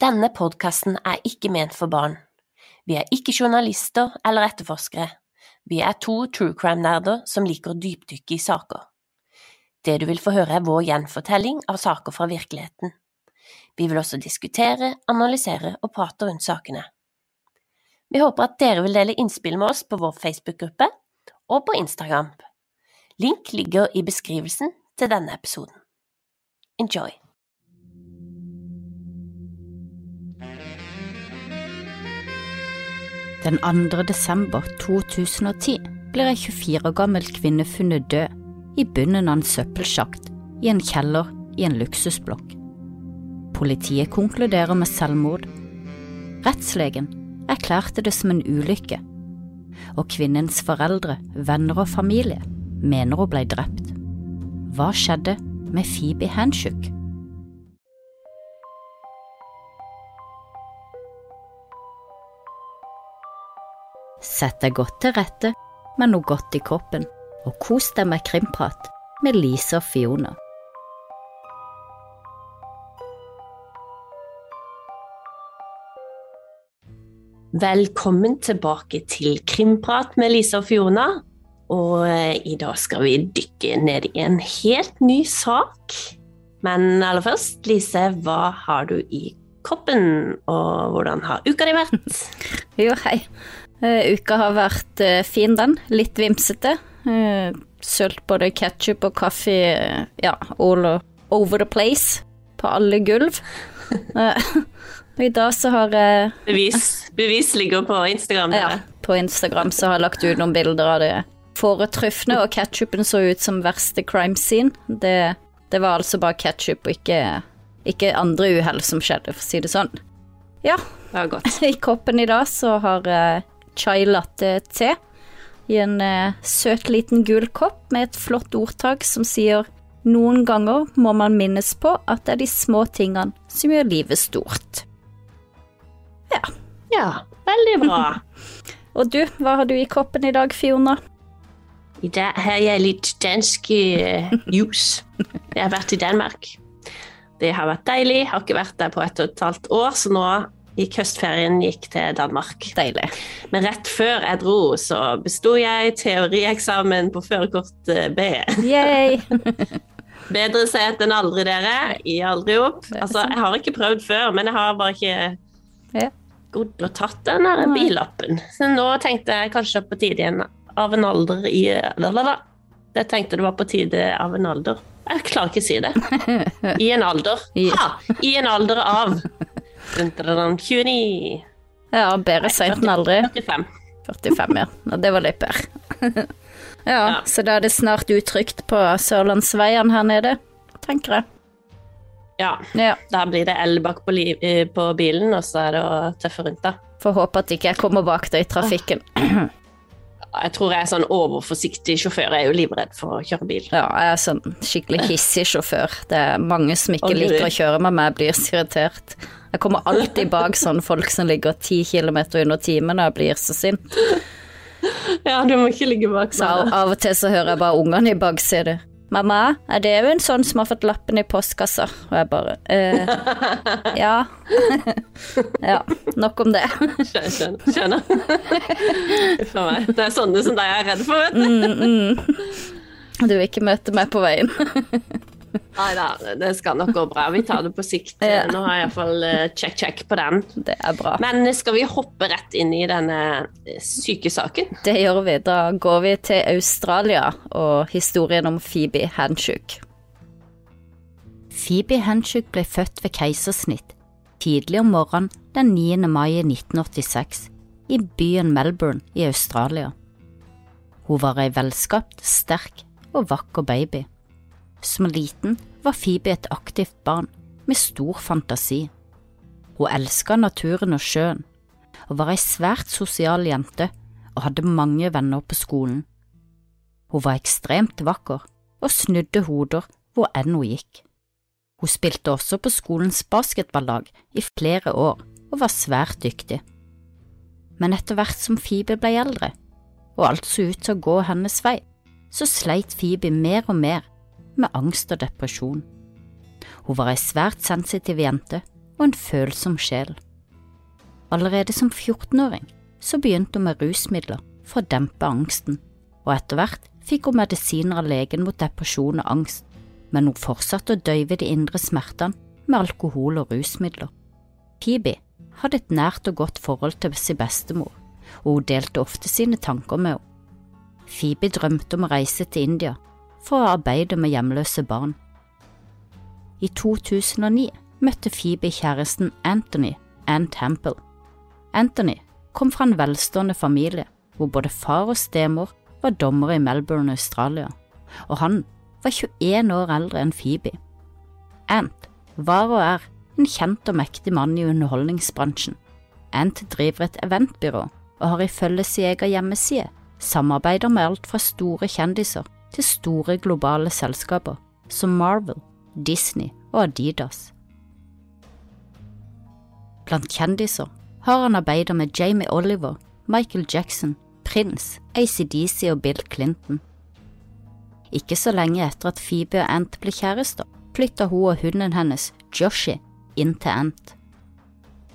Denne podkasten er ikke ment for barn. Vi er ikke journalister eller etterforskere. Vi er to true crime-nerder som liker å dypdykke i saker. Det du vil få høre er vår gjenfortelling av saker fra virkeligheten. Vi vil også diskutere, analysere og prate rundt sakene. Vi håper at dere vil dele innspill med oss på vår Facebook-gruppe og på Instagram. Link ligger i beskrivelsen til denne episoden. Enjoy! Den 2. desember 2010 blir ei 24 år gammel kvinne funnet død i bunnen av en søppelsjakt i en kjeller i en luksusblokk. Politiet konkluderer med selvmord. Rettslegen erklærte det som en ulykke, og kvinnens foreldre, venner og familie mener hun ble drept. Hva skjedde med Phoebe Hanchuk? Sett deg godt til rette med noe godt i kroppen, og kos deg med krimprat med Lise og Fiona. Velkommen tilbake til Krimprat med Lise og Fiona. Og eh, i dag skal vi dykke ned i en helt ny sak. Men aller først, Lise, hva har du i koppen, og hvordan har uka di vært? Jo, hei. Uh, uka har vært uh, fin, den. Litt vimsete. Uh, sølt både ketsjup og kaffe ja, all over the place. På alle gulv. og i dag så har jeg bevis, bevis ligger på Instagram. Ja, på Instagram så har jeg lagt ut noen bilder av det fåretrufne, og ketsjupen så ut som verste crime scene. Det, det var altså bare ketsjup og ikke, ikke andre uhell som skjedde, for å si det sånn. Ja. Det var godt. I koppen i dag så har jeg chai latte-te i en eh, søt liten gul kopp med et flott ordtak som sier noen ganger må man minnes på at det er de små tingene som gjør livet stort. Ja. Ja, veldig bra. Og du, hva har du i koppen i dag, Fiona? I dag har jeg litt dansk uh, juice. Jeg har vært i Danmark. Det har vært deilig. Jeg har ikke vært der på et og et halvt år, så nå gikk høstferien gikk til Danmark. Deilig. Men rett før jeg dro, så besto jeg teorieksamen på førerkort eh, B. Yay! Bedre sent enn aldri, dere. Gi aldri opp. Altså, jeg har ikke prøvd før, men jeg har bare ikke gått og tatt den der billappen. Så nå tenkte jeg kanskje på tide av en alder i Jeg tenkte det var på tide av en alder. Jeg klarer ikke å si det. I en alder. Ha! I en alder av 29 Ja, bedre seint enn aldri. 45. 45, ja. Det var litt bedre. ja, så da er det snart utrygt på Sørlandsveien her nede, tenker jeg. Ja. ja. Da blir det el bak på, eh, på, bilen, og så er det å tøffe rundt, da. Får håpe at ikke jeg kommer bak deg i trafikken. Jeg tror jeg er sånn overforsiktig sjåfør. Jeg er jo livredd for å kjøre bil. Ja, jeg er sånn skikkelig hissig sjåfør. Det er mange som ikke liker å kjøre med meg, blir så irritert. Jeg kommer alltid bak sånne folk som ligger ti kilometer under timen og blir så sint. Ja, du må ikke ligge bak Så av, av og til så hører jeg bare ungene i baksetet. Mamma, er det jo en sånn som har fått lappen i postkassa? Og jeg bare eh, Ja. ja, nok om det. Skjønner. Skjønner. Uff a meg. Det er sånne som deg jeg er redd for, vet du. Mm, mm. Du vil ikke møte meg på veien. Nei da, det skal nok gå bra. Vi tar det på sikt. Ja. Nå har jeg iallfall check-check eh, på den. Det er bra. Men skal vi hoppe rett inn i denne eh, syke saken? Det gjør vi. Da går vi til Australia og historien om Phoebe Handshook. Phoebe Handshook ble født ved keisersnitt tidlig om morgenen den 9. mai 1986 i byen Melbourne i Australia. Hun var ei velskapt, sterk og vakker baby. Som liten var Phoebe et aktivt barn med stor fantasi. Hun elska naturen og sjøen, og var ei svært sosial jente og hadde mange venner på skolen. Hun var ekstremt vakker og snudde hoder hvor enn hun gikk. Hun spilte også på skolens basketballag i flere år og var svært dyktig. Men etter hvert som Phoebe ble eldre, og alt så ut til å gå hennes vei, så sleit Phoebe mer og mer med angst og depresjon. Hun var ei svært sensitiv jente og en følsom sjel. Allerede som 14-åring så begynte hun med rusmidler for å dempe angsten, og etter hvert fikk hun medisiner av legen mot depresjon og angst, men hun fortsatte å døyve de indre smertene med alkohol og rusmidler. Phoebe hadde et nært og godt forhold til sin bestemor, og hun delte ofte sine tanker med henne. Phoebe drømte om å reise til India for å arbeide med hjemløse barn. I 2009 møtte Phoebe kjæresten Anthony Ann Temple. Anthony kom fra en velstående familie hvor både far og stemor var dommere i Melbourne, Australia, og han var 21 år eldre enn Phoebe. Ant var og er en kjent og mektig mann i underholdningsbransjen. Ant driver et eventbyrå og har ifølge sin egen hjemmeside samarbeider med alt fra store kjendiser til store globale selskaper som Marvel, Disney og Adidas. Blant kjendiser har han arbeidet med Jamie Oliver, Michael Jackson, Prince, ACDC og Bill Clinton. Ikke så lenge etter at Phoebe og Ant ble kjærester, flytta hun og hunden hennes, Joshi, inn til Ant.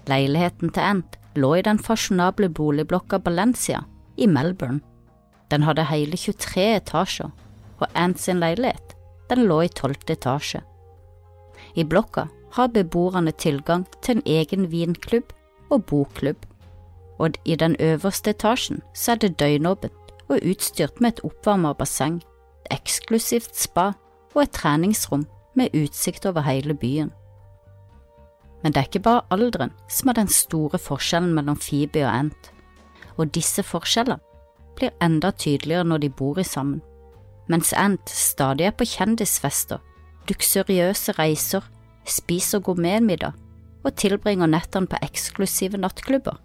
Leiligheten til Ant lå i den fasjonable boligblokka Balencia i Melbourne. Den hadde hele 23 etasjer, og Ant sin leilighet den lå i tolvte etasje. I blokka har beboerne tilgang til en egen vinklubb og bokklubb, og i den øverste etasjen så er det døgnåpent og utstyrt med et oppvarma basseng, et eksklusivt spa og et treningsrom med utsikt over hele byen. Men det er ikke bare alderen som er den store forskjellen mellom Phoebe og Ant, og disse forskjellene blir enda tydeligere når de bor sammen. Mens Ant stadig er på kjendisfester, luksuriøse reiser, spiser gourmetmiddag og tilbringer nettene på eksklusive nattklubber,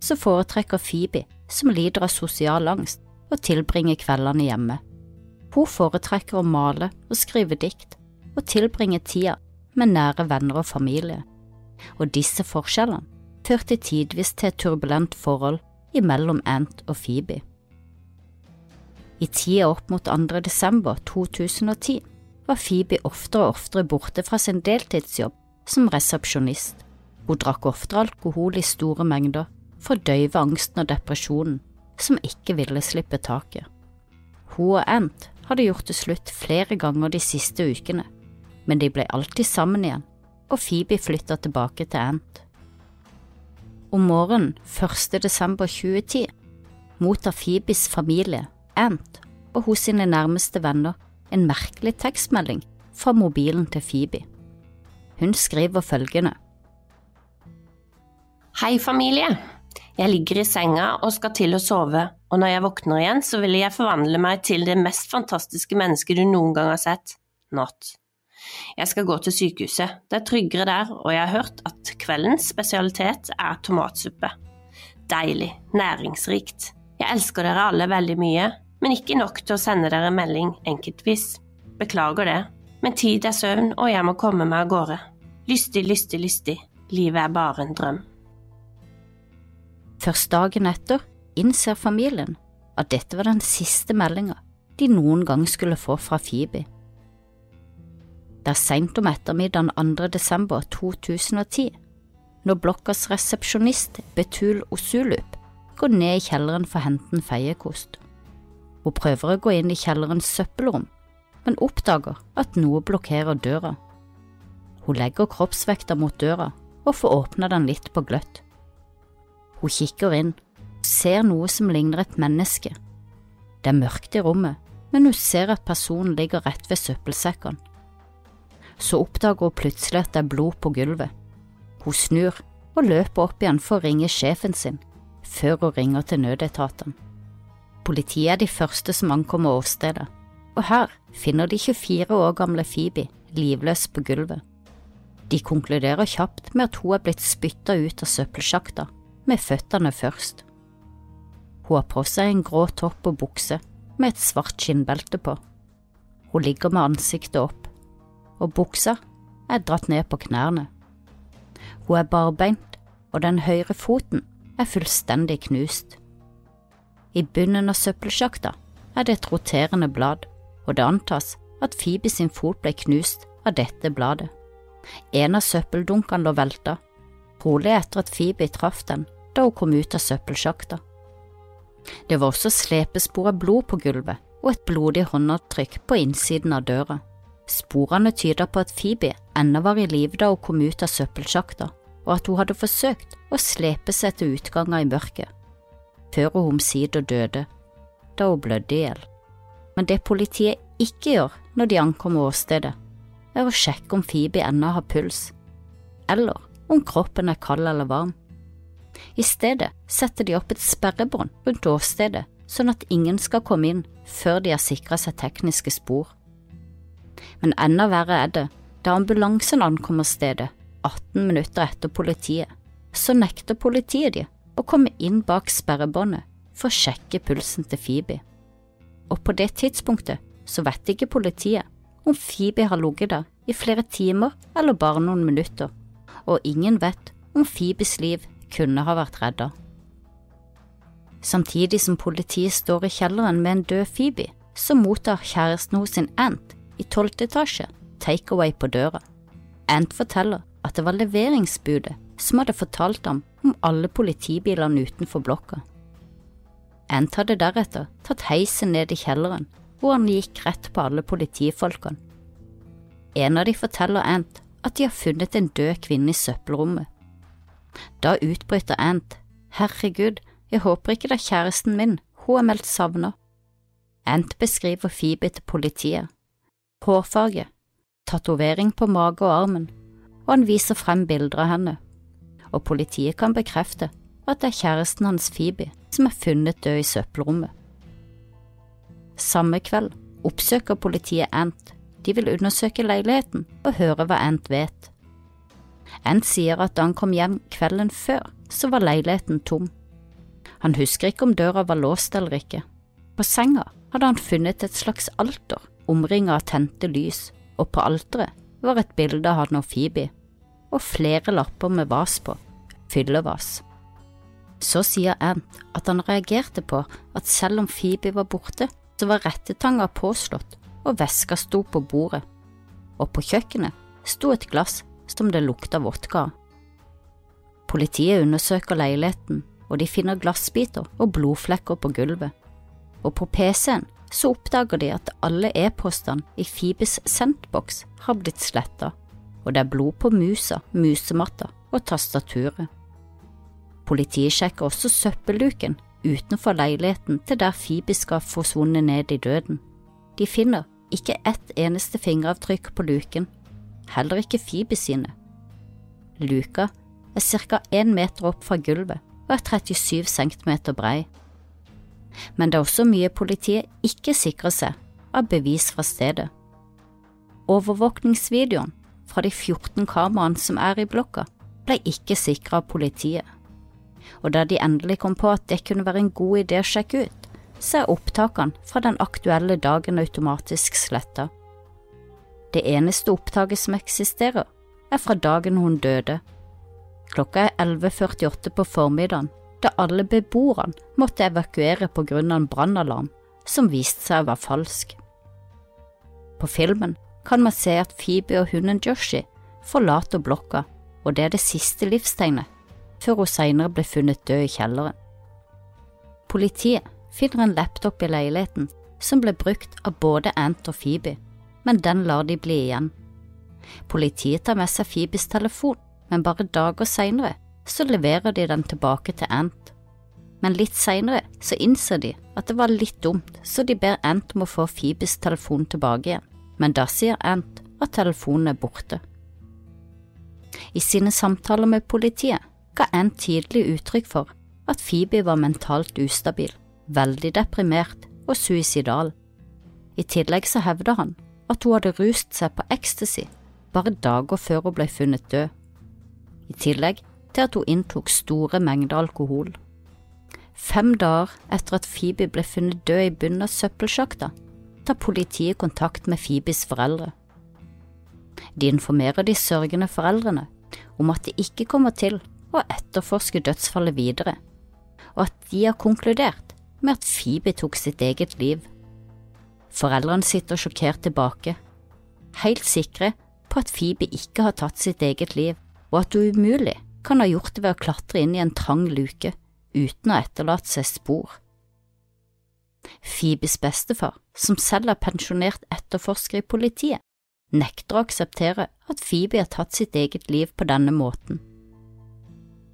så foretrekker Phoebe, som lider av sosial angst, å tilbringe kveldene hjemme. Hun foretrekker å male og skrive dikt, og tilbringe tida med nære venner og familie og disse forskjellene førte tidvis til et turbulent forhold imellom Ant og Phoebe. I tida opp mot 2. desember 2010 var Phoebe oftere og oftere borte fra sin deltidsjobb som resepsjonist. Hun drakk oftere alkohol i store mengder for døyve angsten og depresjonen, som ikke ville slippe taket. Hun og Ant hadde gjort det slutt flere ganger de siste ukene, men de ble alltid sammen igjen og Phoebe flytta tilbake til Ant. Om morgenen 1. desember 2010 mottar Phoebes familie, Ant, og hos sine nærmeste venner en merkelig tekstmelding fra mobilen til Phoebe. Hun skriver følgende. Hei, familie. Jeg ligger i senga og skal til å sove, og når jeg våkner igjen, så vil jeg forvandle meg til det mest fantastiske mennesket du noen gang har sett. Not. Jeg skal gå til sykehuset, det er tryggere der, og jeg har hørt at kveldens spesialitet er tomatsuppe. Deilig, næringsrikt. Jeg elsker dere alle veldig mye, men ikke nok til å sende dere melding enkeltvis. Beklager det, men tid er søvn, og jeg må komme meg av gårde. Lystig, lystig, lystig. Livet er bare en drøm. Først dagen etter innser familien at dette var den siste meldinga de noen gang skulle få fra Phoebe. Det er seint om ettermiddagen 2. desember 2010, når blokkas resepsjonist Betul Osulup går ned i kjelleren for å hente en feiekost. Hun prøver å gå inn i kjellerens søppelrom, men oppdager at noe blokkerer døra. Hun legger kroppsvekta mot døra og får åpna den litt på gløtt. Hun kikker inn og ser noe som ligner et menneske. Det er mørkt i rommet, men hun ser at personen ligger rett ved søppelsekken. så oppdager hun plutselig at det er blod på gulvet. Hun snur og løper opp igjen for å ringe sjefen sin, før hun ringer til nødetatene. Politiet er de første som ankommer åstedet, og her finner de 24 år gamle Phoebe livløs på gulvet. De konkluderer kjapt med at hun er blitt spytta ut av søppelsjakta, med føttene først. Hun har på seg en grå topp og bukse med et svart skinnbelte på. Hun ligger med ansiktet opp og buksa er dratt ned på knærne. Hun er barbeint, og den høyre foten er fullstendig knust. I bunnen av søppelsjakta er det et roterende blad, og det antas at Phoebe sin fot ble knust av dette bladet. En av søppeldunkene lå velta, trolig etter at Phoebe traff den da hun kom ut av søppelsjakta. Det var også slepespor av blod på gulvet og et blodig håndavtrykk på innsiden av døra. Sporene tyder på at Phoebe ennå var i live da hun kom ut av søppelsjakta, og at hun hadde forsøkt å slepe seg til utganger i mørket, før hun omsider døde, da hun blødde i hjel. Men det politiet ikke gjør når de ankommer åstedet, er å sjekke om Phoebe ennå har puls, eller om kroppen er kald eller varm. I stedet setter de opp et sperrebånd rundt åstedet, sånn at ingen skal komme inn før de har sikret seg tekniske spor. Men enda verre er det da ambulansen ankommer stedet 18 minutter etter politiet, så nekter politiet de å komme inn bak sperrebåndet for å sjekke pulsen til Phoebe. Og på det tidspunktet så vet ikke politiet om Phoebe har ligget der i flere timer eller bare noen minutter, og ingen vet om Phoebes liv kunne ha vært redda. Samtidig som politiet står i kjelleren med en død Phoebe, så mottar kjæresten hos sin Ant i tolvte etasje takeaway på døra. Ant forteller at det var leveringsbudet som hadde fortalt ham om alle politibilene utenfor blokka. Ant hadde deretter tatt heisen ned i kjelleren, hvor han gikk rett på alle politifolkene. En av de forteller Ant at de har funnet en død kvinne i søppelrommet. Da utbryter Ant, herregud, jeg håper ikke det er kjæresten min, hun er meldt savnet. Ant beskriver Phoebe til politiet. Hårfarge, tatovering på mage og armen, og han viser frem bilder av henne. Og politiet kan bekrefte at det er kjæresten hans Phoebe som er funnet død i søppelrommet. Samme kveld oppsøker politiet Ant. De vil undersøke leiligheten og høre hva Ant vet. Ant sier at da han kom hjem kvelden før, så var leiligheten tom. Han husker ikke om døra var låst eller ikke. På senga hadde han funnet et slags alter omringet av tente lys, og på alteret var et bilde av han og Phoebe, og flere lapper med vas på, fyllevas. Så sier Ant at han reagerte på at selv om Phoebe var borte, så var rettetanga påslått og veska sto på bordet, og på kjøkkenet sto et glass som det lukta vodka av. Politiet undersøker leiligheten, og de finner glassbiter og blodflekker på gulvet. Og på PC-en så oppdager de at alle e-postene i Fibes sendboks har blitt sletta, og det er blod på musa, musematta og tastaturet. Politiet sjekker også søppelluken utenfor leiligheten til der Phoebe skal forsvunnet ned i døden. De finner ikke ett eneste fingeravtrykk på luken, heller ikke Phoebe sine. Luka er ca. én meter opp fra gulvet og er 37 centimeter brei. Men det er også mye politiet ikke sikrer seg av bevis fra stedet. Overvåkningsvideoen fra de 14 kameraene som er i blokka, ble ikke sikret av politiet, og da de endelig kom på at det kunne være en god idé å sjekke ut, så er opptakene fra den aktuelle dagen automatisk sletta. Det eneste opptaket som eksisterer, er fra dagen hun døde. Klokka er 11.48 på formiddagen, da alle beboerne måtte evakuere på grunn av en brannalarm som viste seg å være falsk. På filmen kan man se at Phoebe og hunden Joshi forlater blokka, og det er det siste livstegnet, før hun senere ble funnet død i kjelleren. Politiet finner en laptop i leiligheten som ble brukt av både Ant og Phoebe, men den lar de bli igjen. Politiet tar med seg Phoebes telefon, men bare dager senere så leverer de den tilbake til Ant. Men litt senere så innser de at det var litt dumt, så de ber Ant om å få Phoebes telefon tilbake igjen, men da sier Ant at telefonen er borte. I sine samtaler med politiet ga en tydelig uttrykk for at Phoebe var mentalt ustabil, veldig deprimert og suicidal. I tillegg så hevder han at hun hadde rust seg på ecstasy bare dager før hun ble funnet død, i tillegg til at hun inntok store mengder alkohol. Fem dager etter at Phoebe ble funnet død i bunnen av søppelsjakta, tar politiet kontakt med Phoebes foreldre. De informerer de sørgende foreldrene om at det ikke kommer til å etterforske dødsfallet videre, og at de har konkludert med at Phoebe tok sitt eget liv. Foreldrene sitter sjokkert tilbake, helt sikre på at Phoebe ikke har tatt sitt eget liv, og at hun umulig kan ha gjort det ved å klatre inn i en trang luke uten å etterlate seg spor. Phoebes bestefar, som selv er pensjonert etterforsker i politiet, nekter å akseptere at Phoebe har tatt sitt eget liv på denne måten.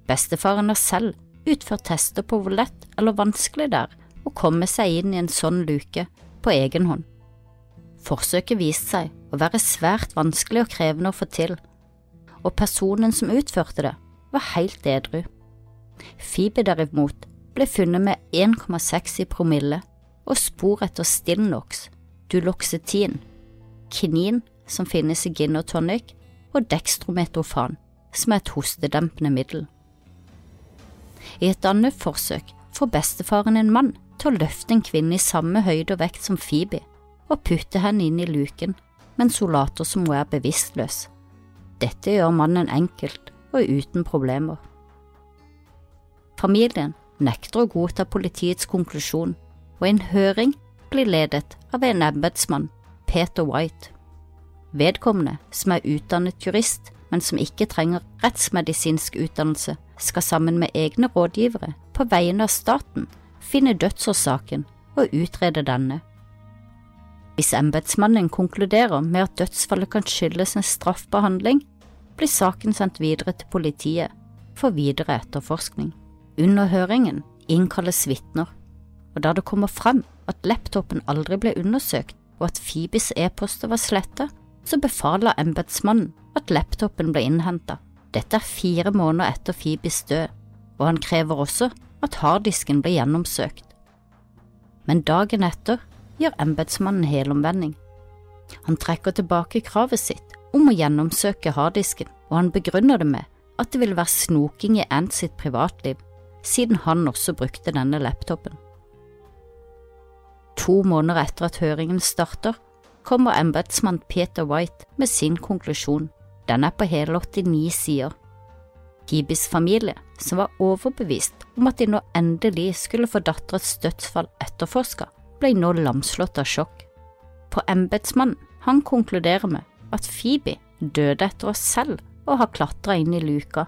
Bestefaren har selv utført tester på hvor lett eller vanskelig det er å komme seg inn i en sånn luke på egen hånd. Forsøket viste seg å være svært vanskelig og krevende å få til, og personen som utførte det, var helt edru. Phoebe derimot ble funnet med 1,6 i promille og spor etter Stilnox, Duloxetin, kinin som finnes i gin og tonic, og dextrometrofan, som er et hostedempende middel. I et annet forsøk får bestefaren en mann til å løfte en kvinne i samme høyde og vekt som Phoebe, og putte henne inn i luken mens hun later som hun er bevisstløs. Dette gjør mannen enkelt og uten problemer. Familien nekter å godta politiets konklusjon, og en høring blir ledet av en embetsmann, Peter White. Vedkommende, som er utdannet jurist, men som ikke trenger rettsmedisinsk utdannelse, skal sammen med egne rådgivere på vegne av staten finne dødsårsaken og utrede denne. Hvis embetsmannen konkluderer med at dødsfallet kan skyldes en straffbehandling, blir saken sendt videre til politiet for videre etterforskning. Under høringen innkalles vitner, og da det kommer frem at laptopen aldri ble undersøkt og at Fibis e-poster var sletta, så befaler embetsmannen at laptopen ble innhenta. Dette er fire måneder etter Phoebes død, og han krever også at harddisken ble gjennomsøkt. Men dagen etter gjør embetsmannen helomvending. Han trekker tilbake kravet sitt om å gjennomsøke harddisken, og han begrunner det med at det vil være snoking i Ant sitt privatliv, siden han også brukte denne laptopen. To måneder etter at høringen starter, kommer embetsmann Peter White med sin konklusjon. Den er på hele 89 sider. Hibis familie, som var overbevist om at de nå endelig skulle få datterets dødsfall etterforska, ble nå lamslått av sjokk. For embetsmannen, han konkluderer med at Phoebe døde etter å selv å ha klatra inn i luka,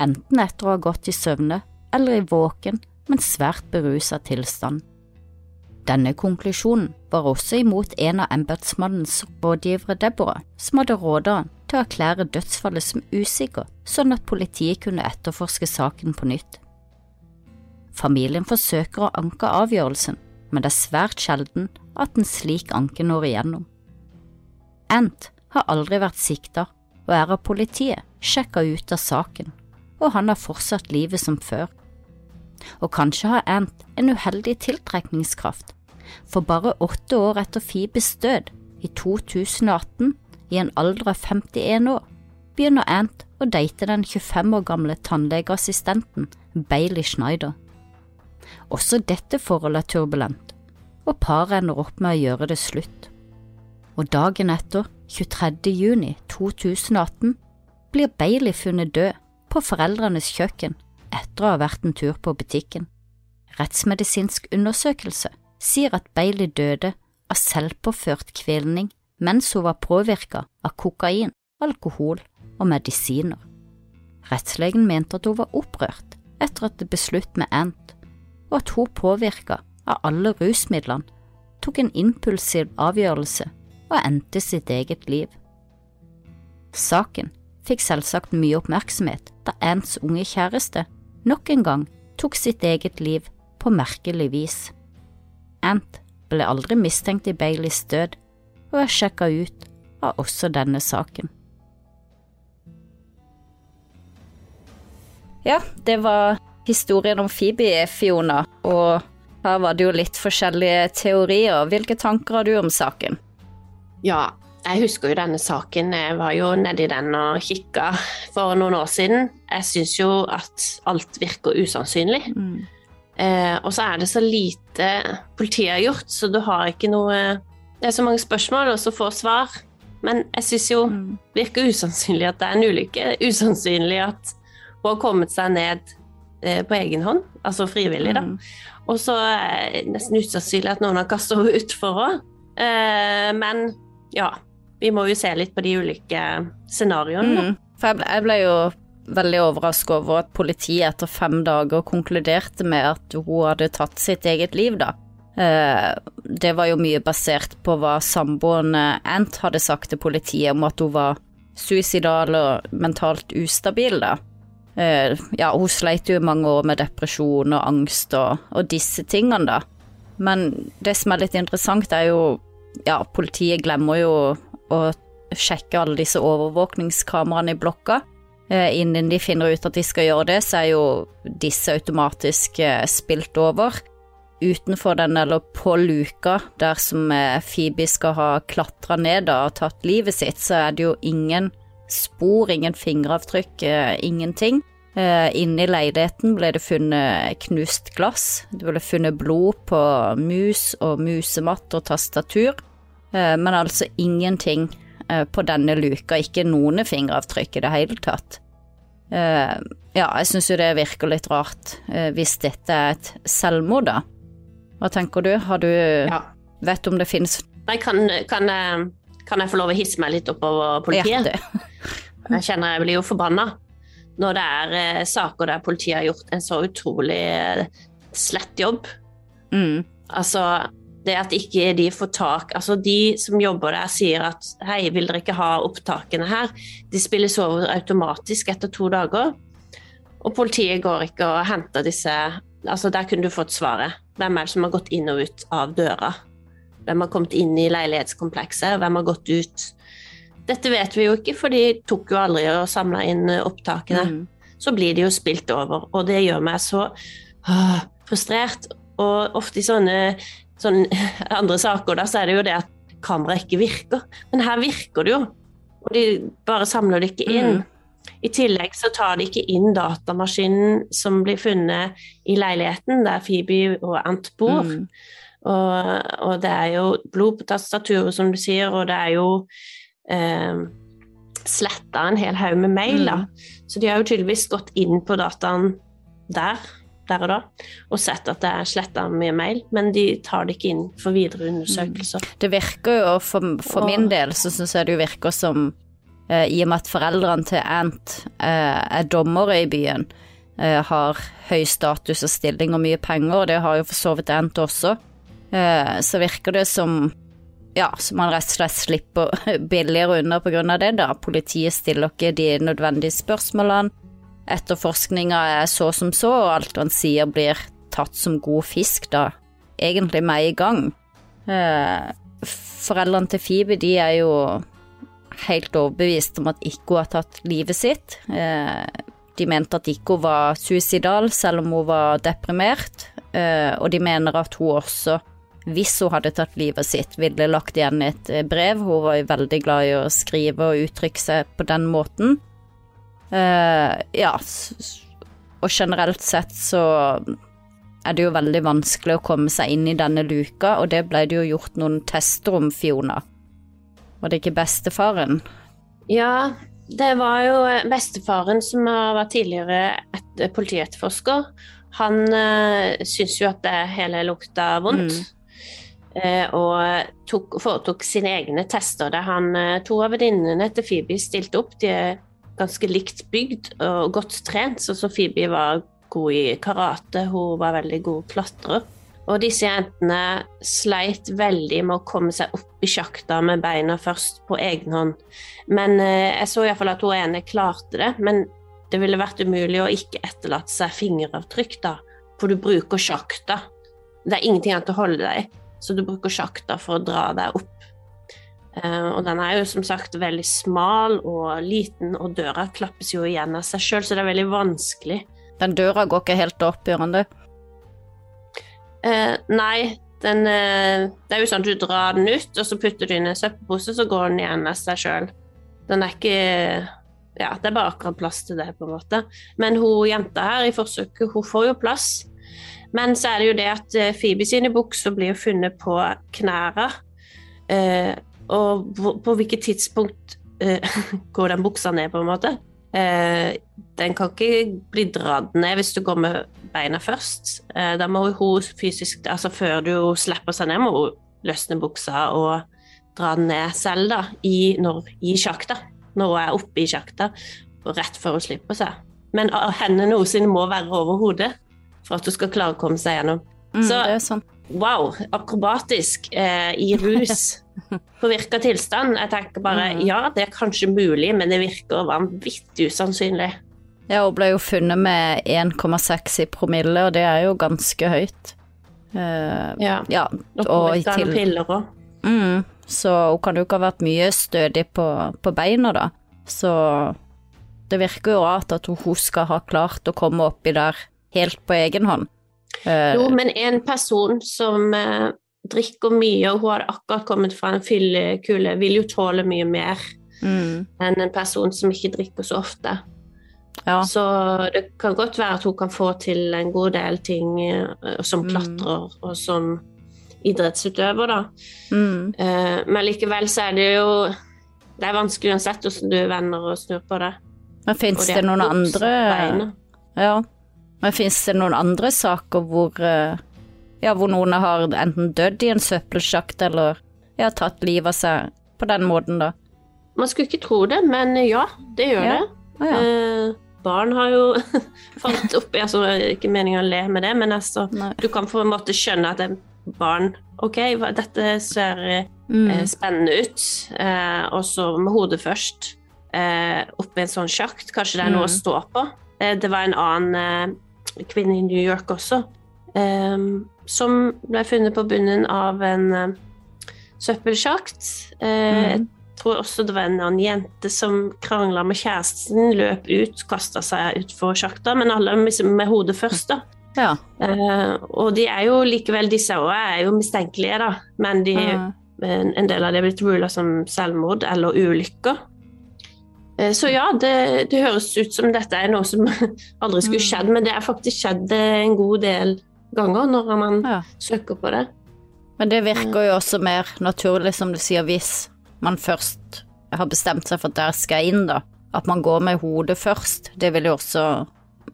enten etter å ha gått i søvne eller i våken, men svært berusa tilstand. Denne konklusjonen var også imot en av embetsmannens rådgivere, Deborah, som hadde råda han til å erklære dødsfallet som usikker, sånn at politiet kunne etterforske saken på nytt. Familien forsøker å anke avgjørelsen, men det er svært sjelden at en slik anke når igjennom. Ant har aldri vært sikta og er av politiet sjekka ut av saken, og han har fortsatt livet som før. Og kanskje har Ant en uheldig tiltrekningskraft for bare åtte år etter Fibes død, i 2018, i en alder av 51 år, begynner Ant å date den 25 år gamle tannlegeassistenten Bailey Schneider. Også dette forholdet er turbulent, og paret ender opp med å gjøre det slutt. Og dagen etter, 23. juni 2018, blir Bailey funnet død på foreldrenes kjøkken etter å ha vært en tur på butikken. Rettsmedisinsk undersøkelse sier at Bailey døde av selvpåført kvelning mens hun var påvirka av kokain, alkohol og medisiner. Rettslegen mente at hun var opprørt etter at det ble med Ant, og at hun påvirka av alle rusmidlene tok en impulsiv avgjørelse og endte sitt eget liv. Saken fikk selvsagt mye oppmerksomhet da Ants unge kjæreste nok en gang tok sitt eget liv på merkelig vis. Ant ble aldri mistenkt i Baileys død, og er sjekka ut av også denne saken. Ja, det var historien om Phoebe, Fiona, og her var det jo litt forskjellige teorier. Hvilke tanker har du om saken? Ja, jeg husker jo denne saken. Jeg var jo nedi den og kikka for noen år siden. Jeg syns jo at alt virker usannsynlig. Mm. Eh, og så er det så lite politiet har gjort, så du har ikke noe Det er så mange spørsmål og så få svar. Men jeg syns jo mm. virker usannsynlig at det er en ulykke. Usannsynlig at hun har kommet seg ned eh, på egen hånd, altså frivillig, da. Mm. Og så er det nesten usannsynlig at noen har kasta henne utfor òg. Eh, men ja, vi må jo se litt på de ulike scenarioene. Mm. For jeg ble, jeg ble, jo veldig overraska over at politiet etter fem dager konkluderte med at hun hadde tatt sitt eget liv, da. Eh, det var jo mye basert på hva samboeren Ant hadde sagt til politiet om at hun var suicidal og mentalt ustabil, da. Eh, ja, hun sleit jo i mange år med depresjon og angst og, og disse tingene, da. Men det som er litt interessant, er jo Ja, politiet glemmer jo å sjekke alle disse overvåkningskameraene i blokka. Eh, innen de finner ut at de skal gjøre det, så er jo disse automatisk spilt over. Utenfor den, eller på luka, der som eh, Phoebe skal ha klatra ned og tatt livet sitt, så er det jo ingen spor, ingen fingeravtrykk, ingenting. Inne i leiligheten ble det funnet knust glass, det ble funnet blod på mus og musematt og tastatur, men altså ingenting Eh, på denne luka, ikke noen fingeravtrykk i det hele tatt. Eh, ja, jeg syns jo det virker litt rart, eh, hvis dette er et selvmord, da. Hva tenker du? Har du ja. Vet om det finnes Nei, kan, kan, kan, jeg få lov å hisse meg litt oppover politiet? jeg kjenner jeg blir jo forbanna når det er saker der politiet har gjort en så utrolig slett jobb. Mm. Altså, det at ikke de får tak Altså de som jobber der sier at hei, vil dere ikke ha opptakene her? De spilles over automatisk etter to dager. Og politiet går ikke og henter disse Altså der kunne du fått svaret. Hvem er det som har gått inn og ut av døra? Hvem har kommet inn i leilighetskomplekset? Hvem har gått ut? Dette vet vi jo ikke, for de tok jo aldri og samla inn opptakene. Mm. Så blir de jo spilt over, og det gjør meg så åh, frustrert. Og ofte i sånne sånne andre saker, da, så er det jo det at kameraet ikke virker. Men her virker det jo, og de bare samler det ikke inn. Mm. I tillegg så tar de ikke inn datamaskinen som blir funnet i leiligheten der Phoebe og Ant bor. Mm. Og, og, det er jo blod på tastaturet, som du sier, og det er jo eh, sletta en hel haug med mail, da. Mm. Så de har jo tydeligvis gått inn på dataen der der og da, og sett at det er sletta mye mail, men de tar det ikke inn for videre undersøkelser. Det virker jo, for, for min del, så syns jeg det virker som I og med at foreldrene til Ant eh, er dommere i byen, eh, har høy status og stilling og mye penger, og det har jo for så vidt Ant også, eh, så virker det som ja, så man rett og slett slipper billigere unna av det, da. Politiet stiller ikke de nødvendige spørsmålene etterforskninga er så som så, og alt han sier blir tatt som god fisk, da egentlig med i gang. Eh, foreldrene til Phoebe de er jo helt overbevist om at Ikko har tatt livet sitt. Eh, de mente at Ikko var suicidal selv om hun var deprimert, eh, og de mener at hun også, hvis hun hadde tatt livet sitt, ville lagt igjen et brev. Hun var jo veldig glad i å skrive og uttrykke seg på den måten. Ja, og generelt sett så er det jo veldig vanskelig å komme seg inn i denne luka, og det ble det jo gjort noen tester om, Fiona. Var det ikke bestefaren? Ja, det var jo bestefaren som var tidligere et politietterforsker. Han uh, syntes jo at det hele lukta vondt. Mm. Uh, og tok, foretok sine egne tester der han uh, To av venninnene til Phoebe stilte opp. De er ganske likt bygd og godt trent. Så Phoebe var god i karate, hun var veldig god klatrer. Og disse jentene sleit veldig med å komme seg opp i sjakta med beina først på egen hånd. Men eh, jeg så iallfall at hun ene klarte det. Men det ville vært umulig å ikke etterlate seg fingeravtrykk, da. For du bruker sjakta. Det er ingenting annet å holde deg i, så du bruker sjakta for å dra deg opp. Uh, og den er jo som sagt veldig smal og liten, og døra klappes jo igjen av seg sjøl, så det er veldig vanskelig. Den døra går ikke helt opp, gjør den det? Uh, nei, den uh, Det er jo sånn at du drar den ut, og så putter du inn en søppelpose, så går den igjen av seg sjøl. Den er ikke Ja, det er bare akkurat plass til det, på en måte. Men hun jenta her i forsøket, hun får jo plass. Men så er det jo det at Phoebe sine bukser blir jo funnet på knærne. Og på hvilket tidspunkt eh, går den buksa ned, på en måte? Uh, den kan ikke bli dratt ned hvis du går med beina først. Uh, da må hun fysisk Altså før du slipper seg ned, må hun løsne buksa og dra den ned selv, da, i, når, i sjakta. Når hun er oppe i sjakta. rett før hun slipper seg. Men ah, hendene hennes må være over hodet for at hun skal klare å komme seg gjennom. Mm, Så- det er sånn. Wow, akrobatisk eh, i rus. Påvirka tilstand. Jeg tenker bare Mm. ja, det er kanskje mulig, men det virker vanvittig usannsynlig. Ja, hun ble jo funnet med 1,6 i promille, og det er jo ganske høyt. Eh, Ja. ja, Og og til... piller òg. Mm, så hun kan jo ikke ha vært mye stødig på, på beina, da. Så det virker jo rart at hun skal ha klart å komme oppi der helt på egen hånd. Eh, Jo, men en person som eh, drikker mye, og hun hadde akkurat kommet fra en fyllekule, vil jo tåle mye mer mm, enn en person som ikke drikker så ofte. ja. Så det kan godt være at hun kan få til en god del ting eh, som Mm. klatrer og som idrettsutøver, da. Mm, Eh, men likevel så er det jo Det er vanskelig uansett hvordan du vender og snur på det. men fins det noen andre beina. Ja. Men fins det noen andre saker hvor eh, Ja, hvor noen har enten dødd i en søppelsjakt eller ja, tatt livet av seg på den måten, da? Man skulle ikke tro det, men ja, det gjør Ja. det. Ah, ja. Eh, barn har jo falt oppi altså, Ikke meningen å le med det, men altså Du kan på en måte skjønne at det er barn OK, dette ser eh, Mm. spennende ut. Eh, og så med hodet først eh, oppi en sånn sjakt. Kanskje det er noe Mm. å stå på. Eh, det var en annen eh, kvinne i New York også eh, som ble funnet på bunnen av en eh, søppelsjakt. Eh, Mm. Jeg tror også det var en annen jente som krangla med kjæresten, løp ut, kasta seg utfor sjakta, men alle med, med hodet først, da. Ja. Og de er jo likevel, disse òg er jo mistenkelige, da, men de, Mm. en, en del av det er blitt rula som selvmord eller ulykker. Eh, så ja, det, det høres ut som dette er noe som aldri skulle Mm. skjedd, men det er faktisk skjedd eh, en god del ganger når man ja. søker på det. Men det virker jo også mer naturlig, som du sier, hvis man først har bestemt seg for at der skal jeg inn, da. At man går med hodet først. Det vil jo også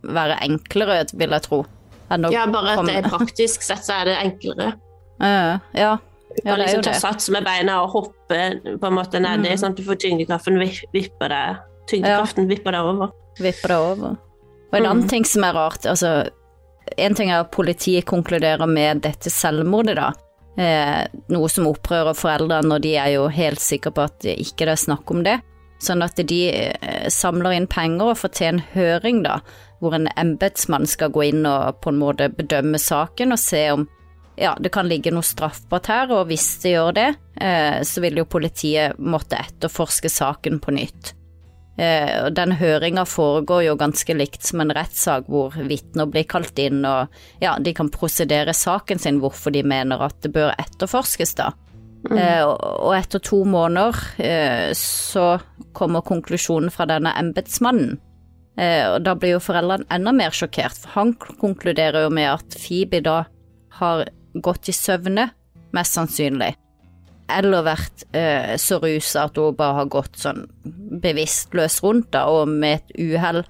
være enklere, vil jeg tro. Ja, bare at det er praktisk sett så er det enklere. Ja. ja. Du Ja, kan det jo liksom ta sats med beina og hoppe på en måte nedi, Mm. sånn at du får tyngdekraften vipper deg Tyngdekraften vipper deg over. Vipper deg over. Og en annen Mm. ting som er rart, altså En ting er at politiet konkluderer med dette selvmordet, da. Eh, noe som opprører foreldrene, og de er jo helt sikre på at det ikke er snakk om det. Sånn at de eh, samler inn penger og får til en høring, da, hvor en embetsmann skal gå inn og på en måte bedømme saken og se om ja, det kan ligge noe straffbart her, og hvis det gjør det, eh, så vil jo politiet måtte etterforske saken på nytt. Eh, den høringa foregår jo ganske likt som en rettssak hvor vitner blir kalt inn og ja, de kan prosedere saken sin hvorfor de mener at det bør etterforskes, da. Eh, og etter to måneder eh, så kommer konklusjonen fra denne embetsmannen. Eh, og da blir jo foreldrene enda mer sjokkert, for han konkluderer jo med at Phoebe da har gått i søvne, mest sannsynlig eller vært eh, så rusa at hun bare har gått sånn bevisstløs rundt da, og med et uhell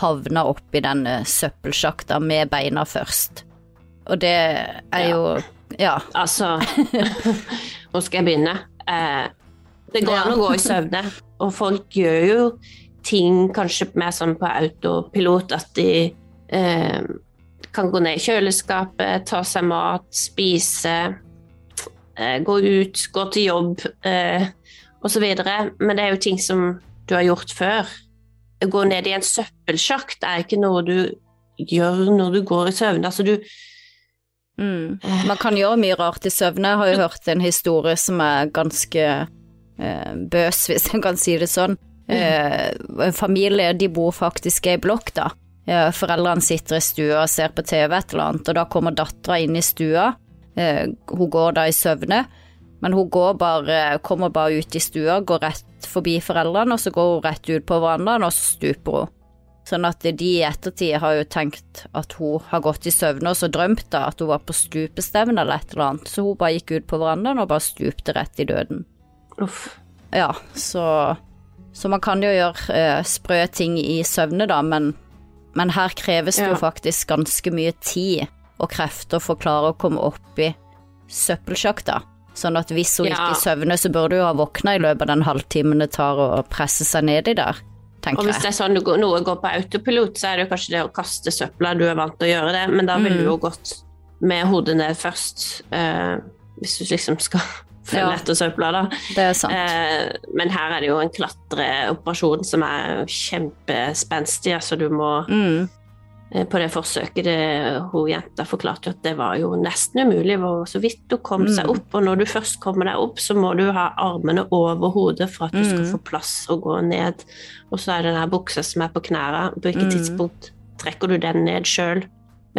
havna oppi denne søppelsjakta med beina først. Og det er jo Ja. Altså Hvor skal jeg begynne? Eh, det går an Ja. å gå i søvne, og folk gjør jo ting kanskje mer sånn på autopilot at de eh, kan gå ned i kjøleskapet, ta seg mat, spise, eh, gå ut, gå til jobb eh, osv. Men det er jo ting som du har gjort før. Å gå ned i en søppelsjakt er ikke noe du gjør når du går i søvne. Altså du Mm. Man kan gjøre mye rart i søvne. Jeg har jo hørt en historie som er ganske eh, bøs, hvis jeg kan si det sånn. Eh, en familie, de bor faktisk i ei blokk, da. Eh, foreldrene sitter i stua og ser på TV et eller annet, og da kommer dattera inn i stua. Eh, hun går da i søvne, men hun går bare, kommer bare ut i stua, går rett forbi foreldrene, og så går hun rett ut på verandaen, og så stuper hun. Sånn at de i ettertid har jo tenkt at hun har gått i søvne og så drømt da at hun var på stupestevne eller et eller annet, så hun bare gikk ut på verandaen og bare stupte rett i døden. Uff. Ja, så, så man kan jo gjøre eh, sprø ting i søvne da, men, men her kreves det Ja. jo faktisk ganske mye tid og krefter for å klare å komme opp i søppelsjakta. Sånn at hvis hun Ja. ikke søvner, så burde hun ha våkna i løpet av den halvtimen det tar å presse seg nedi der. tenker Og hvis det er sånn at noe går på autopilot, så er det jo kanskje det å kaste søpla, du er vant til å gjøre det, men da ville du Mm. jo gått med hodet ned først, eh, hvis du liksom skal Ja. da. Det er sant. Eh, men her er det jo en klatreoperasjon som er kjempespenstig, altså du må Mm. eh, På det forsøket det, hun jenta forklarte jo at det var jo nesten umulig, var så vidt hun kom seg Mm. opp. Og når du først kommer deg opp, så må du ha armene over hodet for at du skal Mm. få plass å gå ned. Og så er det den her buksa som er på knærne. På hvilket Mm. tidspunkt trekker du den ned sjøl?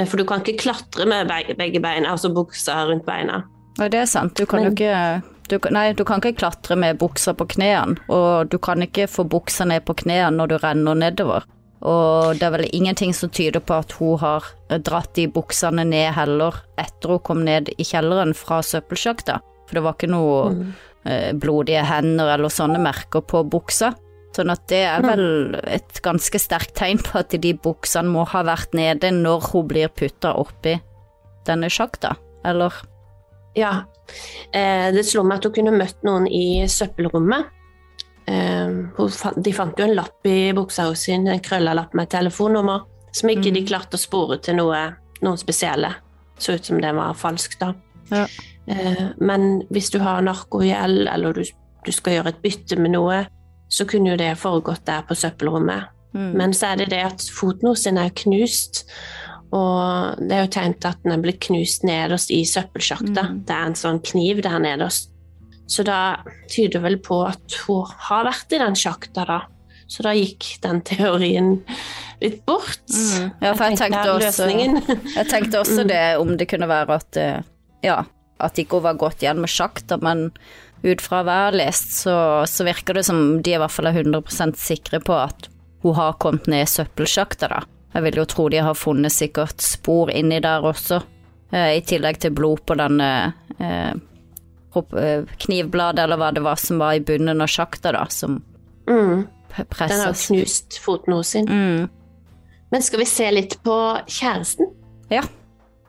For du kan ikke klatre med begge beina, altså buksa rundt beina. Ja, det er sant. Du kan Men- jo ikke du, Nei, du kan ikke klatre med buksa på knærne, og du kan ikke få buksa ned på knærne når du renner nedover. Og det er vel ingenting som tyder på at hun har dratt de buksene ned heller etter hun kom ned i kjelleren fra søppelsjakta. For det var ikke noe Mm. eh, blodige hender eller sånne merker på buksa. Sånn at det er vel et ganske sterkt tegn på at de buksene må ha vært nede når hun blir putta oppi denne sjakta, eller? Ja. Eh, det slo meg at hun kunne møtt noen i søppelrommet. Eh, de fant jo en lapp i buksa sin, en krølla lapp med telefonnummer, som ikke de Mm. klarte å spore til noe, noen spesielle. Så ut som det var falskt, da. Ja. Eh, men hvis du har narkogjeld, eller du, du skal gjøre et bytte med noe, så kunne jo det foregått der på søppelrommet. Mm. Men så er det det at foten hennes er knust, og det er jo tegn til at den er blitt knust nederst i søppelsjakta. Mm. Det er en sånn kniv der nederst. Så da tyder det vel på at hun har vært i den sjakta, da. Så da gikk den teorien litt bort. Mm. Ja, for jeg tenkte også- Jeg tenkte også Mm. det, om det kunne være at eh, Ja, at ikke hun var gått igjen med sjakta, men ut fra hva jeg har lest, så, så virker det som de i hvert fall er 100% sikre på at hun har kommet ned i søppelsjakta, da. Jeg vil jo tro de har funnet sikkert spor inni der også, eh, i tillegg til blod på denne eh, eh, knivbladet, eller hva det var som var i bunnen av sjakta, da, som Mm. p- Den har knust foten hos sin. Mm. Men skal vi se litt på kjæresten? Ja,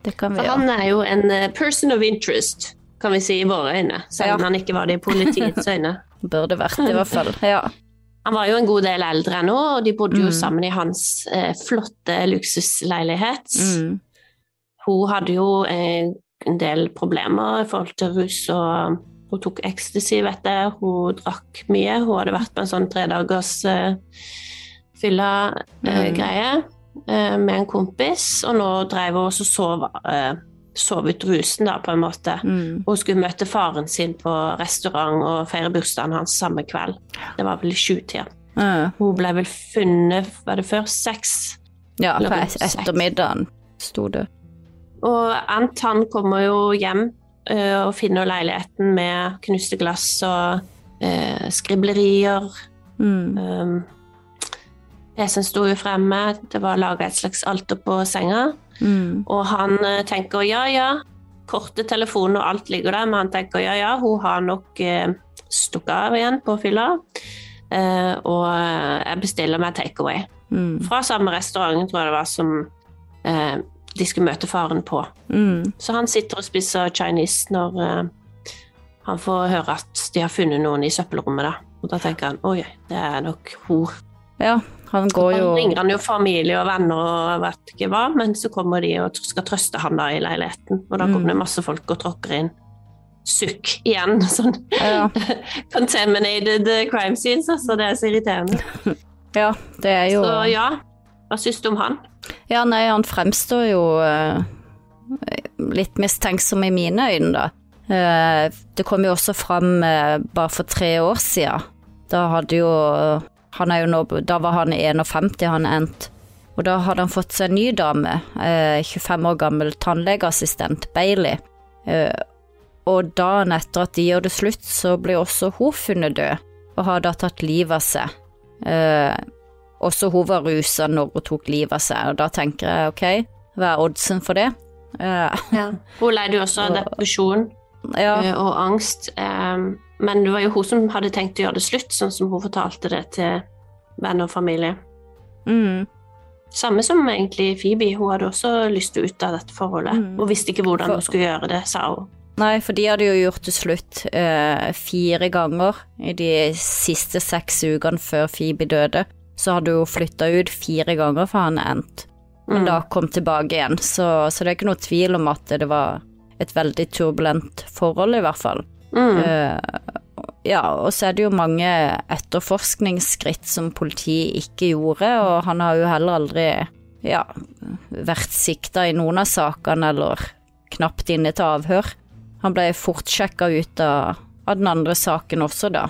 det kan vi gjøre. For han er jo en person of interest, kan vi si i våre øyne. Selv om Ja. han ikke var det i politiets øyne. Burde vært, i hvert fall. Ja. Han var jo en god del eldre nå, og de bodde jo Mm. sammen i hans eh, flotte luksusleilighet. Mm. Hun hadde jo eh, en del problemer i forhold til rus, og hun tok ecstasy, vet jeg. Hun drakk mye. Hun hadde vært på en sånn tredagers eh, fylla-greie eh, med en kompis, og nå drev hun også sov, eh, sov ut rusen, da, på en måte. Mm. Hun skulle møte faren sin på restaurant og feire bursdagen hans samme kveld. Det var vel i sjutida. Ja. Hun ble vel funnet, var det før seks? Ja, på ettermiddagen sto det. Og Ant han kommer jo hjem eh, og finner leiligheten med knuste glass og eh, skriblerier. Mm. Um, PC-en sto jo fremme, det var laga et slags alter på senga. Mm. Og han eh, tenker ja, ja, korte telefoner og alt ligger der, men han tenker ja, ja, hun har nok eh, stukket av igjen på fylla. Eh, og eh, jeg bestiller meg takeaway. Mm. Fra samme restaurant, tror jeg det var, som eh, de skulle møte faren på. Mm. Så han sitter og spiser Chinese når eh, han får høre at de har funnet noen i søppelrommet. Da. Og da tenker han oi, det er nok hun. Ja, han går jo Han ringer han jo familie og venner og vet ikke hva, men så kommer de og skal trøste han da i leiligheten. Og da kommer Mm. det masse folk og tråkker inn. Sukk igjen. Sånn ja, contaminated eh, crime scenes, altså. Det er så irriterende. ja, det er jo Så ja, hva syns du om han? Ja, nei, han fremstår jo eh, litt mistenksom i mine øyne, da. Eh, det kom jo også fram bare for tre år siden. Da hadde jo nå, Da var han 51, han endt. Og da hadde han fått seg en ny dame, eh, 25 år gammel tannlegeassistent, Bailey. Eh, og dagen etter at de gjør det slutt, så ble også hun funnet død, og har da tatt livet av seg. Eh, også hun var rusa når hun tok livet av seg, og da tenker jeg ok, hva er oddsen for det? Eh, Hun leide jo også av Og- depresjon. ja, eh, og angst. eh, Men det var jo hun som hadde tenkt å gjøre det slutt, sånn som hun fortalte det til venner og familie. mm, Samme som egentlig Phoebe, hun hadde også lyst til å ut av dette forholdet. Mm. Og visste ikke hvordan hun skulle gjøre det, sa hun. Nei, for de hadde jo gjort det slutt eh, fire ganger i de siste seks ukene før Phoebe døde. så hadde hun flytta ut fire ganger for han endt, men Mm. da kom tilbake igjen, så, så det er ikke noe tvil om at det var et veldig turbulent forhold, i hvert fall. Mm. Eh, ja, og så er det jo mange etterforskningsskritt som politiet ikke gjorde, og han har jo heller aldri ja, vært sikta i noen av sakene, eller knapt inne til avhør. Han ble fort sjekka ut av, av den andre saken også, da,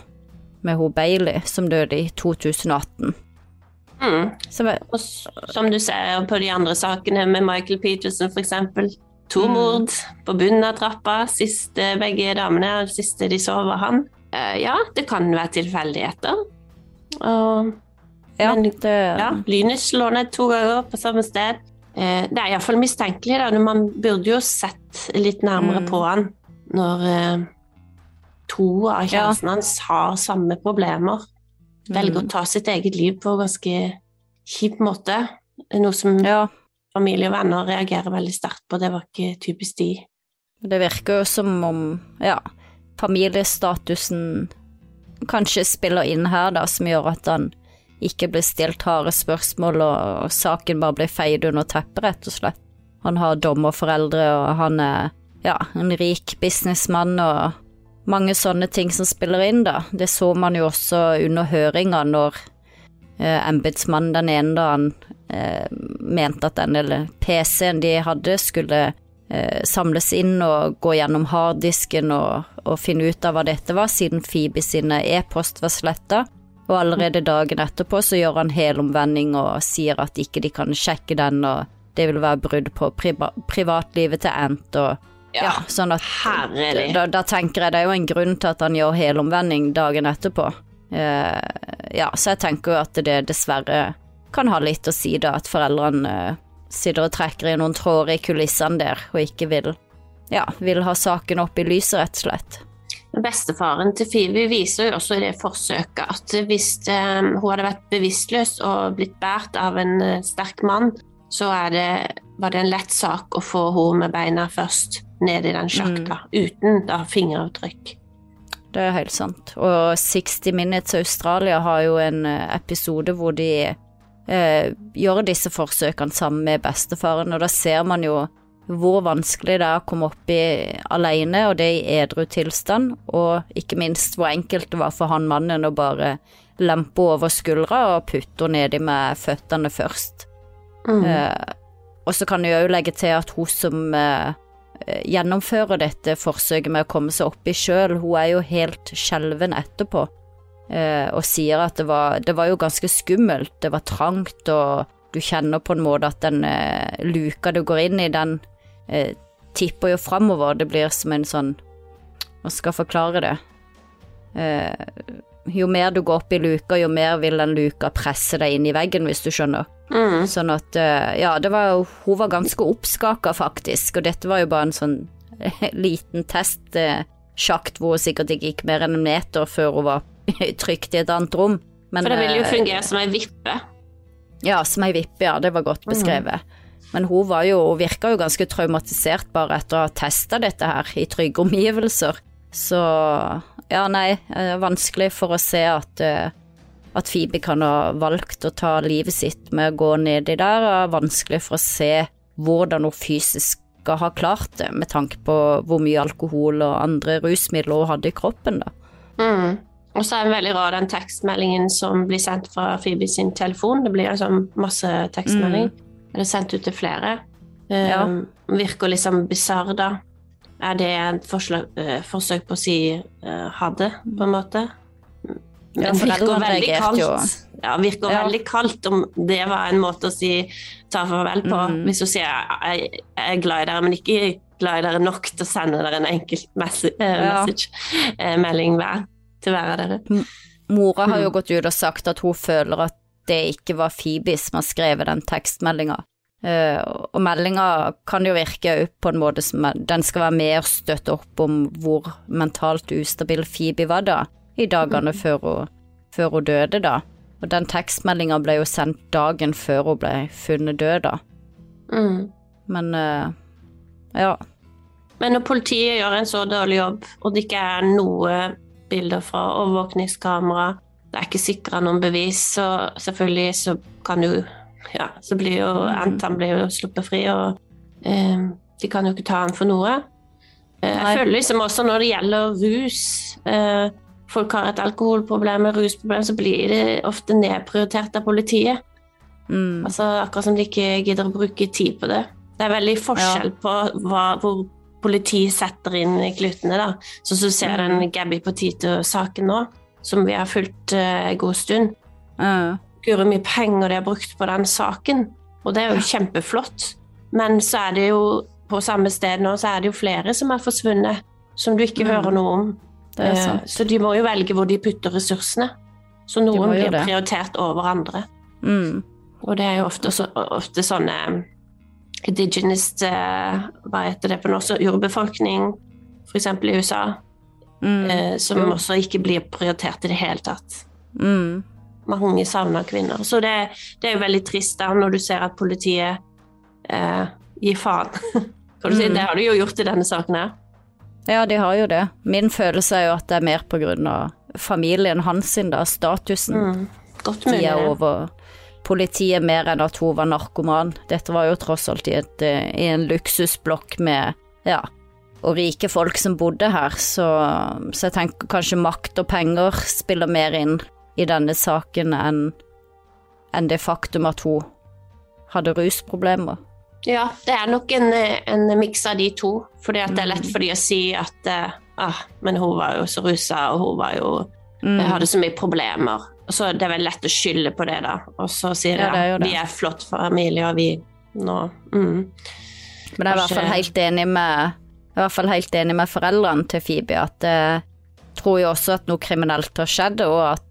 med hun Bailey, som døde i 2018. Mm. Så Og som du ser på de andre sakene med Michael Peterson for eksempel, to Mm. mord på bunnen av trappa, siste begge damene, og siste de så var han. Eh, ja, det kan være tilfeldigheter. Og ja, Men- det, ja, lynet slår ned to ganger på samme sted. Eh, det er iallfall mistenkelig, da. Man burde jo sett litt nærmere Mm. på han når eh, to av Ja. kjærestene hans har samme problemer. Velger Mm. å ta sitt eget liv på en ganske kjip måte. Noe som ja, familie og venner reagerer veldig sterkt på. Det var ikke typisk de. Det virker jo som om, ja, familiestatusen kanskje spiller inn her, da, som gjør at han ikke blir stilt harde spørsmål, og, saken bare blir feid under teppet, rett og slett. Han har dommerforeldre, og han er, ja, en rik businessmann, og mange sånne ting som spiller inn, da. Det så man jo også under høringa når eh, embetsmannen den ene da han eh, mente at den eller PC-en de hadde skulle eh, samles inn og gå gjennom harddisken og, og finne ut av hva dette var, siden Phoebe sine e-post var sletta. Og allerede dagen etterpå så gjør han helomvending og sier at ikke de kan sjekke den, og det vil være brudd på priva privatlivet til Ant og ja, sånn at da, da tenker jeg det er jo en grunn til at han gjør helomvending dagen etterpå. Eh, ja, så jeg tenker jo at det dessverre kan ha litt å si da, at foreldrene eh, sitter og trekker i noen tråder i kulissene der, og ikke vil, ja, vil ha saken opp i lyset, rett og slett. Bestefaren til Fivi viser jo også i det forsøket at hvis eh, hun hadde vært bevisstløs og blitt båret av en sterk mann, så det, var det en lett sak å få henne med beina først ned i den sjakta, uten da fingeravtrykk. Det er helt sant. Og 60 Minutes Australia har jo en eh, episode hvor de eh, gjør disse forsøkene sammen med bestefaren, og da ser man jo hvor vanskelig det er å komme opp i alene, og det i edru tilstand, og ikke minst hvor enkelt det var for han mannen å bare lempe over skuldra og putte henne nedi med føttene først. Mm. Eh, og så kan jeg jo legge til at hun som eh, gjennomfører dette forsøket med å komme seg opp i sjøl, hun er jo helt skjelven etterpå. eh, og sier at det var, det var jo ganske skummelt, det var trangt, og du kjenner på en måte at den eh, luka du går inn i, den eh, tipper jo framover. Det blir som en sånn Hva skal jeg forklare det? Eh, jo mer du går opp i luka, jo mer vil den luka presse deg inn i veggen, hvis du skjønner. Mm. Sånn at, eh, ja, det var jo Hun var ganske oppskaka, faktisk, og dette var jo bare en sånn liten testsjakt hvor hun sikkert ikke gikk mer enn en meter før hun var trygt i et annet rom. Men, For det vil jo eh, fungere som ei vippe. Ja, som ei vippe, ja, det var godt beskrevet. Men hun var jo, hun virka jo ganske traumatisert bare etter å ha testa dette her i trygge omgivelser. Så ja, nei, eh, vanskelig for å se at, eh, at Phoebe kan ha valgt å ta livet sitt med å gå nedi der, og vanskelig for å se hvordan hun fysisk skal ha klart det, med tanke på hvor mye alkohol og andre rusmidler hun hadde i kroppen, da. Mm. Og så er det veldig rar den tekstmeldingen som blir sendt fra Phoebe sin telefon. Det blir sånn masse tekstmelding. Det er sendt ut til flere. Um, Ja. Virker liksom bisarr, da. Er det et forslag, eh, forsøk på å si uh, ha det, på en måte? Ja, det virker veldig kaldt. jo. Ja, virker Ja. veldig kaldt om det var en måte å si ta farvel på. Mm. Hvis hun sier jeg, jeg er glad i dere, men ikke glad i dere nok til å sende dere en enkelt message, eh, Ja. message melding hver til hver av dere. Mora har jo Mm. gått ut og sagt at hun føler at det ikke var Phoebe som har skrevet den tekstmeldinga. Eh, og meldinga kan jo virke på en måte som den skal være med og støtte opp om hvor mentalt ustabil Phoebe var da, i dagene før, hun, før hun døde, da. Og den tekstmeldinga ble jo sendt dagen før hun ble funnet død, da. Mm. Men uh, ja. Men når politiet gjør en så dårlig jobb, og det ikke er noe bilder fra overvåkningskamera det er ikke sikra noen bevis, så selvfølgelig så kan jo Ja, så blir jo. Anton blir jo sluppet fri, og eh, de kan jo ikke ta han for noe. Eh, jeg føler liksom også når det gjelder rus eh, Folk har et alkoholproblem et rusproblem, så blir det ofte nedprioritert av politiet. Mm. Altså Akkurat som de ikke gidder å bruke tid på det. Det er veldig forskjell på hva, hvor politiet setter inn i klutene. da. Så du ser Mm. den Gabby Potito-saken nå, som vi har fulgt eh, en god stund. Guri mye penger de har brukt på den saken, og det er jo kjempeflott. Men så er det jo på samme sted nå, så er det jo flere som er forsvunnet, som du ikke Mm. hører noe om. Det Eh. Så de må jo velge hvor de putter ressursene. Så noen blir det. prioritert over andre. Mm. Og det er jo ofte, så, ofte sånne indigenous eh, Hva heter det på norsk? Urbefolkning, f.eks. i USA, Mm. eh, som også ikke blir prioritert i det hele tatt. Mm. Mange savner kvinner. Så det, det er jo veldig trist da når du ser at politiet eh, gir faen. Kan du si, Mm. Det har de jo gjort i denne saken her. Ja, de har jo det. Min følelse er jo at det er mer på grunn av familien hans sin, da, statusen. Mm. Godt De mulig. er det. over politiet mer enn at hun var narkoman. Dette var jo tross alt i, et, i en luksusblokk med ja, og rike folk som bodde her, så, så jeg tenker kanskje makt og penger spiller mer inn i denne saken enn en det faktum at hun hadde rusproblemer. Ja, det er nok en, en miks av de to. At det er Mm. lett for de å si at eh, ah, men hun var jo så rusa, og hun var jo Mm. Hadde så mye problemer. Så Det er vel lett å skylde på det, da. Og så sier er jo ja, det. vi er flott familie, og vi nå mm. Men jeg er i hvert fall helt enig med jeg er i hvert fall helt enig med foreldrene til Phoebe, at jeg tror jo også at noe kriminelt har skjedd, og at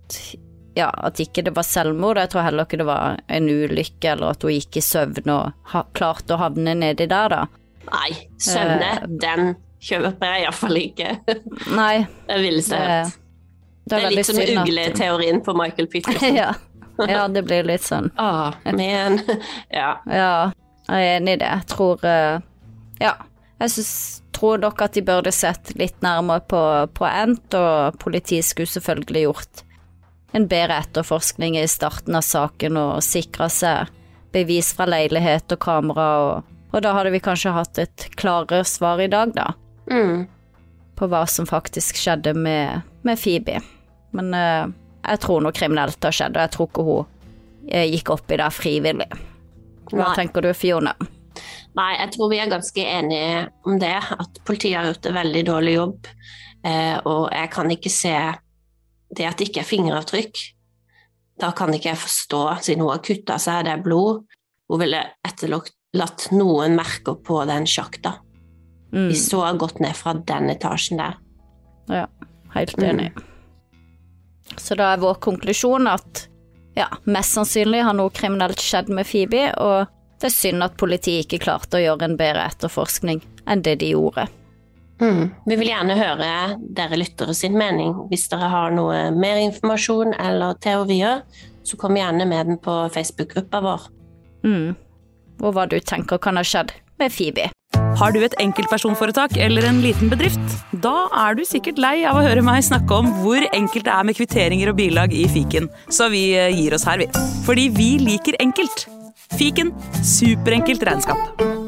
ja, at ikke det var selvmord. Jeg tror heller ikke det var en ulykke, eller at hun gikk i søvn og ha, klarte å havne nedi der, da. Nei, søvne, uh, den kjøper jeg iallfall ikke. Nei, Det villeste jeg det, har hørt. det er litt som ugleteorien på Michael Peterson. ja. ja, det blir litt sånn. Ah, men Ja. Ja, jeg er enig i det. Jeg tror eh, Ja, jeg synes, tror nok at de burde sett litt nærmere på, på Ent, og politiet skulle selvfølgelig gjort en bedre etterforskning i starten av saken og sikra seg bevis fra leilighet og kamera, og, og da hadde vi kanskje hatt et klarere svar i dag, da, Mm. på hva som faktisk skjedde med, med Phoebe. Men eh, jeg tror noe kriminelt har skjedd, og jeg tror ikke hun eh, gikk i det frivillig. Hva Nei. tenker du, Fiona? Nei, jeg tror vi er ganske enige om det, at politiet har gjort en veldig dårlig jobb. Eh, og jeg kan ikke se det at det ikke er fingeravtrykk. Da kan ikke jeg forstå, siden hun har kutta seg, det er blod. Hun ville etterlatt noen merker på den sjakta. Mm. Hun har gått ned fra den etasjen der. Ja, helt Mm. enig. Så da er vår konklusjon at ja, mest sannsynlig har noe kriminelt skjedd med Phoebe, og det er synd at politiet ikke klarte å gjøre en bedre etterforskning enn det de gjorde. Mm. Vi vil gjerne høre dere lyttere sin mening. Hvis dere har noe mer informasjon eller teorier, så kom gjerne med den på Facebook-gruppa vår. Mm. Og hva du tenker kan ha skjedd med Phoebe. Har du et enkeltpersonforetak eller en liten bedrift? Da er du sikkert lei av å høre meg snakke om hvor enkelt det er med kvitteringer og bilag i fiken, så vi eh, gir oss her, vi. Fordi vi liker enkelt. Fiken superenkelt regnskap.